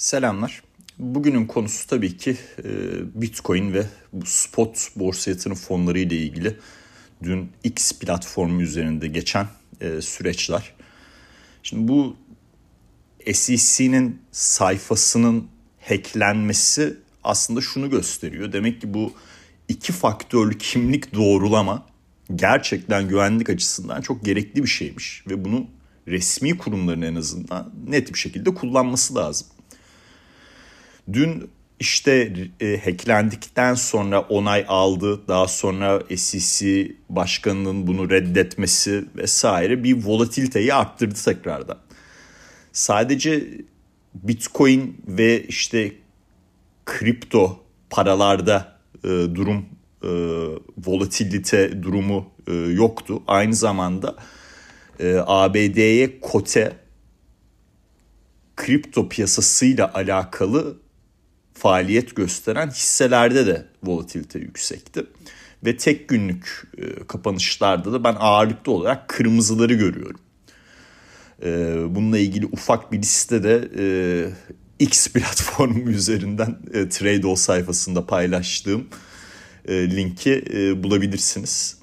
Selamlar. Bugünün konusu tabii ki e, Bitcoin ve bu spot borsa yatırım fonları ile ilgili dün X platformu üzerinde geçen e, süreçler. Şimdi bu SEC'nin sayfasının hacklenmesi aslında şunu gösteriyor. Demek ki bu iki faktörlü kimlik doğrulama gerçekten güvenlik açısından çok gerekli bir şeymiş ve bunu resmi kurumların en azından net bir şekilde kullanması lazım. Dün işte e, hacklendikten sonra onay aldı. Daha sonra SEC başkanının bunu reddetmesi vesaire bir volatiliteyi arttırdı tekrardan. Sadece Bitcoin ve işte kripto paralarda e, durum e, volatilite durumu e, yoktu. Aynı zamanda e, ABD'ye kote kripto piyasasıyla alakalı faaliyet gösteren hisselerde de volatilite yüksekti. Ve tek günlük e, kapanışlarda da ben ağırlıklı olarak kırmızıları görüyorum. E, bununla ilgili ufak bir liste de e, X platformu üzerinden e, sayfasında paylaştığım linki bulabilirsiniz.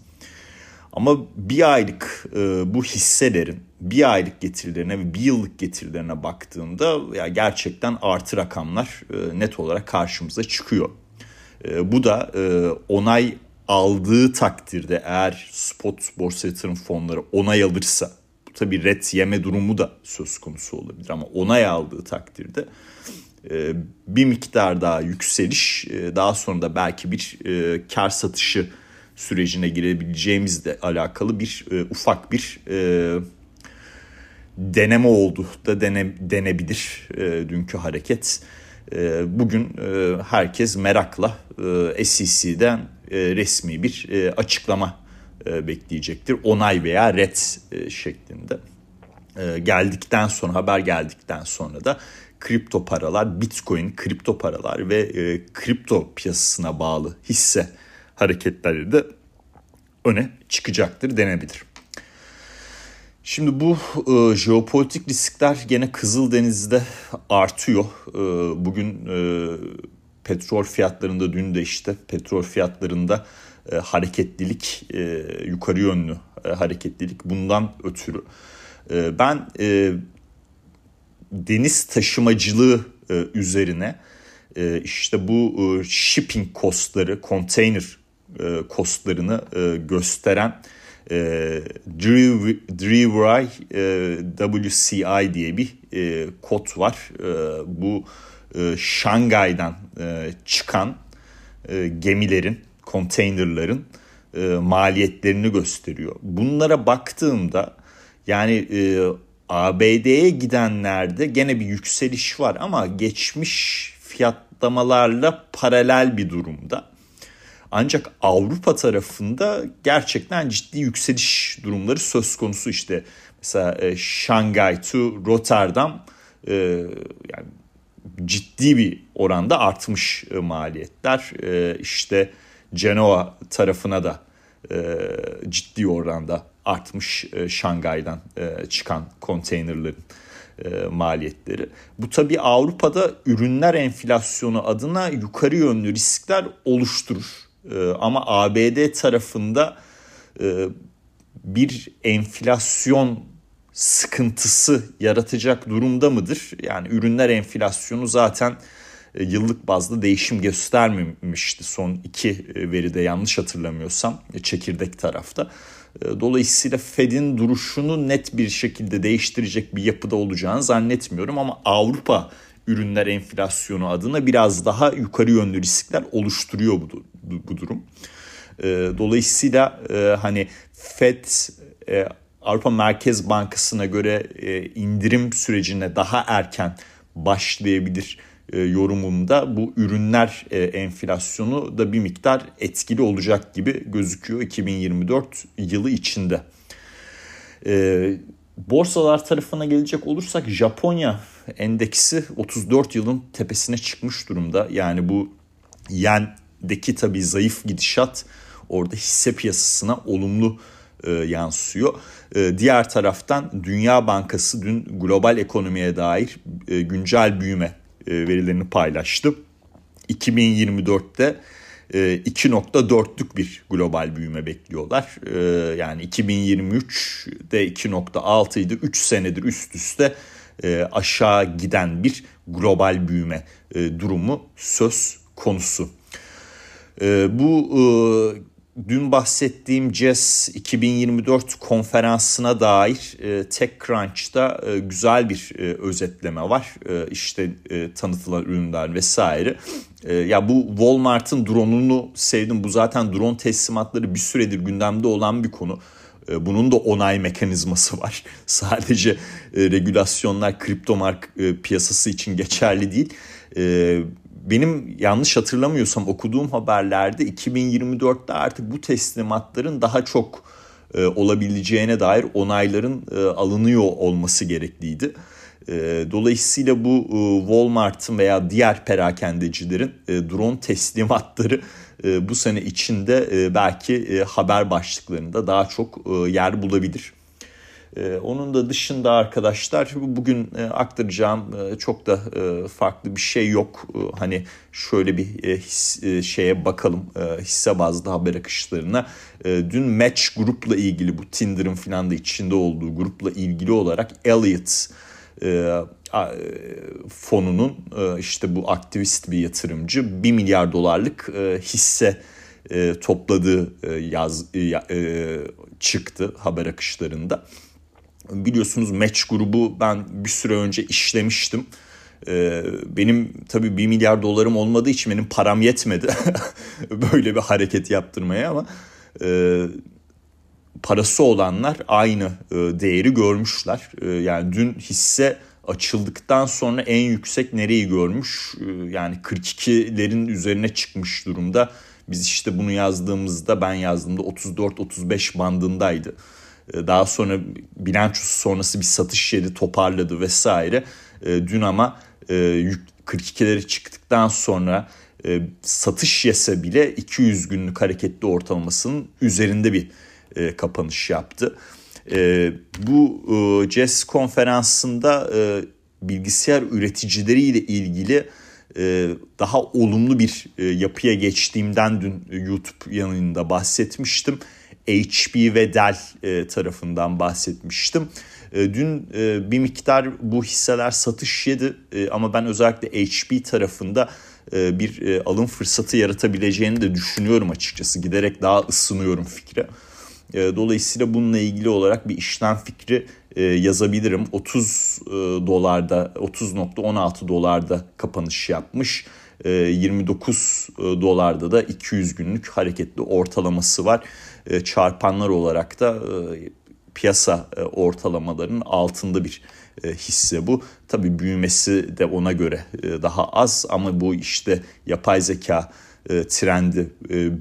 Ama bir aylık e, bu hisselerin bir aylık getirilerine ve bir yıllık getirilerine baktığında ya gerçekten artı rakamlar e, net olarak karşımıza çıkıyor. E, bu da e, onay aldığı takdirde eğer spot borsa yatırım fonları onay alırsa bu tabii red yeme durumu da söz konusu olabilir ama onay aldığı takdirde e, bir miktar daha yükseliş e, daha sonra da belki bir e, kar satışı sürecine girebileceğimizle alakalı bir e, ufak bir e, deneme oldu da dene, denebilir e, dünkü hareket. E, bugün e, herkes merakla e, SEC'den e, resmi bir e, açıklama e, bekleyecektir. Onay veya red e, şeklinde. E, geldikten sonra haber geldikten sonra da kripto paralar, bitcoin, kripto paralar ve e, kripto piyasasına bağlı hisse hareketleri de öne çıkacaktır denebilir. Şimdi bu e, jeopolitik riskler gene Kızıldeniz'de artıyor. E, bugün e, petrol fiyatlarında dün de işte petrol fiyatlarında e, hareketlilik e, yukarı yönlü e, hareketlilik bundan ötürü. E, ben e, deniz taşımacılığı e, üzerine e, işte bu e, shipping costları, container e, costlarını e, gösteren e, Drewry e, WCI diye bir e, kod var. E, bu e, Şangay'dan e, çıkan e, gemilerin, konteynerların e, maliyetlerini gösteriyor. Bunlara baktığımda yani e, ABD'ye gidenlerde gene bir yükseliş var ama geçmiş fiyatlamalarla paralel bir durumda. Ancak Avrupa tarafında gerçekten ciddi yükseliş durumları söz konusu işte. Mesela e, Şangay to Rotterdam e, yani ciddi bir oranda artmış e, maliyetler. E, işte Genoa tarafına da e, ciddi oranda artmış e, Şangay'dan e, çıkan konteynerlerin e, maliyetleri. Bu tabi Avrupa'da ürünler enflasyonu adına yukarı yönlü riskler oluşturur. Ee, ama ABD tarafında e, bir enflasyon sıkıntısı yaratacak durumda mıdır? Yani ürünler enflasyonu zaten e, yıllık bazda değişim göstermemişti son iki e, veride yanlış hatırlamıyorsam çekirdek tarafta. Dolayısıyla Fed'in duruşunu net bir şekilde değiştirecek bir yapıda olacağını zannetmiyorum ama Avrupa ürünler enflasyonu adına biraz daha yukarı yönlü riskler oluşturuyor bu, bu durum. E, dolayısıyla e, hani Fed e, Avrupa Merkez Bankası'na göre e, indirim sürecine daha erken başlayabilir e, yorumumda bu ürünler e, enflasyonu da bir miktar etkili olacak gibi gözüküyor 2024 yılı içinde. E, borsalar tarafına gelecek olursak Japonya endeksi 34 yılın tepesine çıkmış durumda. Yani bu yendeki tabii zayıf gidişat orada hisse piyasasına olumlu e, yansıyor. E, diğer taraftan Dünya Bankası dün global ekonomiye dair e, güncel büyüme verilerini paylaştı. 2024'te 2.4'lük bir global büyüme bekliyorlar. Yani 2023'de 2.6 idi. 3 senedir üst üste aşağı giden bir global büyüme durumu söz konusu. Bu dün bahsettiğim CES 2024 konferansına dair e, TechCrunch'ta e, güzel bir e, özetleme var. E, işte e, tanıtılan ürünler vesaire. E, ya bu Walmart'ın drone'unu sevdim. Bu zaten drone teslimatları bir süredir gündemde olan bir konu. E, bunun da onay mekanizması var. Sadece e, regülasyonlar kripto mark e, piyasası için geçerli değil. E, benim yanlış hatırlamıyorsam okuduğum haberlerde 2024'te artık bu teslimatların daha çok e, olabileceğine dair onayların e, alınıyor olması gerekliydi. E, dolayısıyla bu e, Walmart'ın veya diğer perakendecilerin e, drone teslimatları bu sene içinde belki haber başlıklarında daha çok yer bulabilir. Ee, onun da dışında arkadaşlar bugün e, aktaracağım e, çok da e, farklı bir şey yok. Hani şöyle bir his, şeye bakalım hisse bazlı haber akışlarına. Dün Match grupla ilgili bu Tinder'ın filan da içinde olduğu grupla ilgili olarak Elliot fonunun işte bu aktivist bir yatırımcı 1 milyar dolarlık hisse topladığı yaz çıktı haber akışlarında. Biliyorsunuz Match grubu ben bir süre önce işlemiştim. Ee, benim tabii 1 milyar dolarım olmadığı için benim param yetmedi böyle bir hareket yaptırmaya ama e, parası olanlar aynı e, değeri görmüşler. E, yani dün hisse açıldıktan sonra en yüksek nereyi görmüş? yani 42'lerin üzerine çıkmış durumda. Biz işte bunu yazdığımızda ben yazdığımda 34-35 bandındaydı. Ee, daha sonra bilançosu sonrası bir satış yeri toparladı vesaire. Ee, dün ama 42'leri e, çıktıktan sonra e, satış yese bile 200 günlük hareketli ortalamasının üzerinde bir e, kapanış yaptı. Bu CES konferansında bilgisayar üreticileriyle ilgili daha olumlu bir yapıya geçtiğimden dün YouTube yanında bahsetmiştim. HP ve Dell e, tarafından bahsetmiştim. E, dün e, bir miktar bu hisseler satış yedi ama ben özellikle HP tarafında bir alım fırsatı yaratabileceğini de düşünüyorum açıkçası. Giderek daha ısınıyorum fikre. Dolayısıyla bununla ilgili olarak bir işlem fikri yazabilirim. 30 dolarda 30.16 dolarda kapanış yapmış. 29 dolarda da 200 günlük hareketli ortalaması var. E, çarpanlar olarak da e, piyasa e, ortalamalarının altında bir hisse bu. Tabii büyümesi de ona göre daha az ama bu işte yapay zeka trendi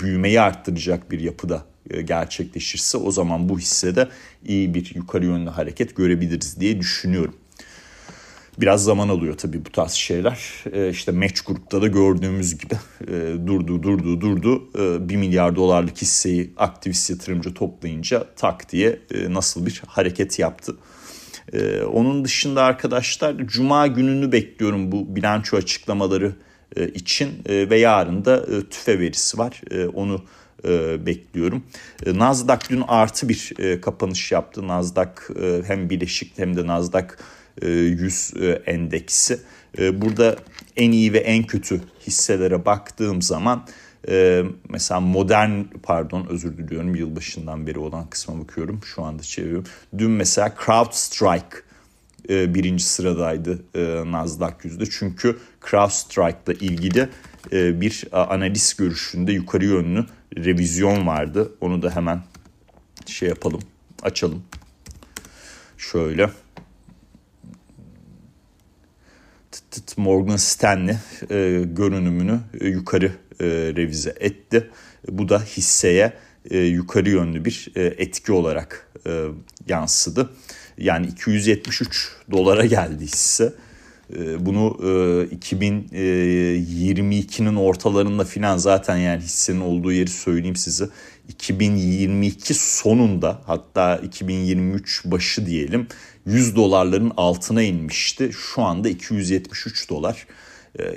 büyümeyi arttıracak bir yapıda gerçekleşirse o zaman bu hissede iyi bir yukarı yönlü hareket görebiliriz diye düşünüyorum. Biraz zaman alıyor tabii bu tarz şeyler. E, işte Match grupta da gördüğümüz gibi e, durdu durdu durdu. E, 1 milyar dolarlık hisseyi aktivist yatırımcı toplayınca tak diye e, nasıl bir hareket yaptı. E, onun dışında arkadaşlar Cuma gününü bekliyorum bu bilanço açıklamaları e, için e, ve yarın da e, tüfe verisi var. E, onu e, bekliyorum. E, Nasdaq dün artı bir e, kapanış yaptı. Nasdaq e, hem bileşik hem de Nasdaq 100 e, e, endeksi. E, burada en iyi ve en kötü hisselere baktığım zaman mesela modern pardon özür diliyorum yılbaşından beri olan kısma bakıyorum şu anda çeviriyorum. Dün mesela CrowdStrike birinci sıradaydı Nasdaq yüzde çünkü CrowdStrike ile ilgili bir analiz görüşünde yukarı yönlü revizyon vardı. Onu da hemen şey yapalım açalım. Şöyle Morgan Stanley e, görünümünü e, yukarı e, revize etti. Bu da hisseye e, yukarı yönlü bir e, etki olarak e, yansıdı. Yani 273 dolara geldi hisse. E, bunu e, 2022'nin e, ortalarında filan zaten yani hissenin olduğu yeri söyleyeyim size. 2022 sonunda hatta 2023 başı diyelim 100 dolarların altına inmişti. Şu anda 273 dolar.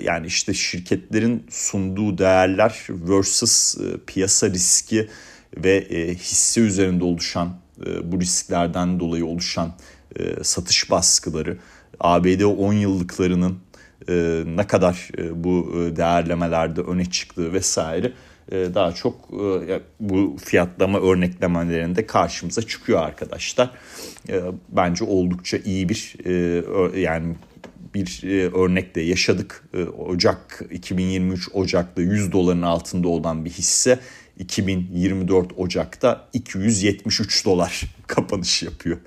yani işte şirketlerin sunduğu değerler versus piyasa riski ve hisse üzerinde oluşan bu risklerden dolayı oluşan satış baskıları ABD 10 yıllıklarının ne kadar bu değerlemelerde öne çıktığı vesaire daha çok bu fiyatlama örneklemelerinde karşımıza çıkıyor arkadaşlar. Bence oldukça iyi bir yani bir örnekte yaşadık. Ocak 2023 Ocak'ta 100 doların altında olan bir hisse 2024 Ocak'ta 273 dolar kapanış yapıyor.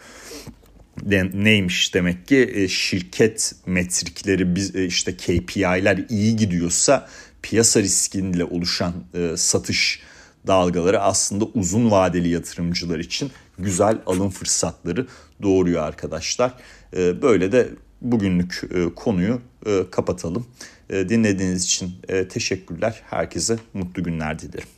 Neymiş demek ki şirket metrikleri biz işte KPI'ler iyi gidiyorsa piyasa riskiyle oluşan satış dalgaları aslında uzun vadeli yatırımcılar için güzel alım fırsatları doğuruyor arkadaşlar. Böyle de bugünlük konuyu kapatalım. Dinlediğiniz için teşekkürler. Herkese mutlu günler dilerim.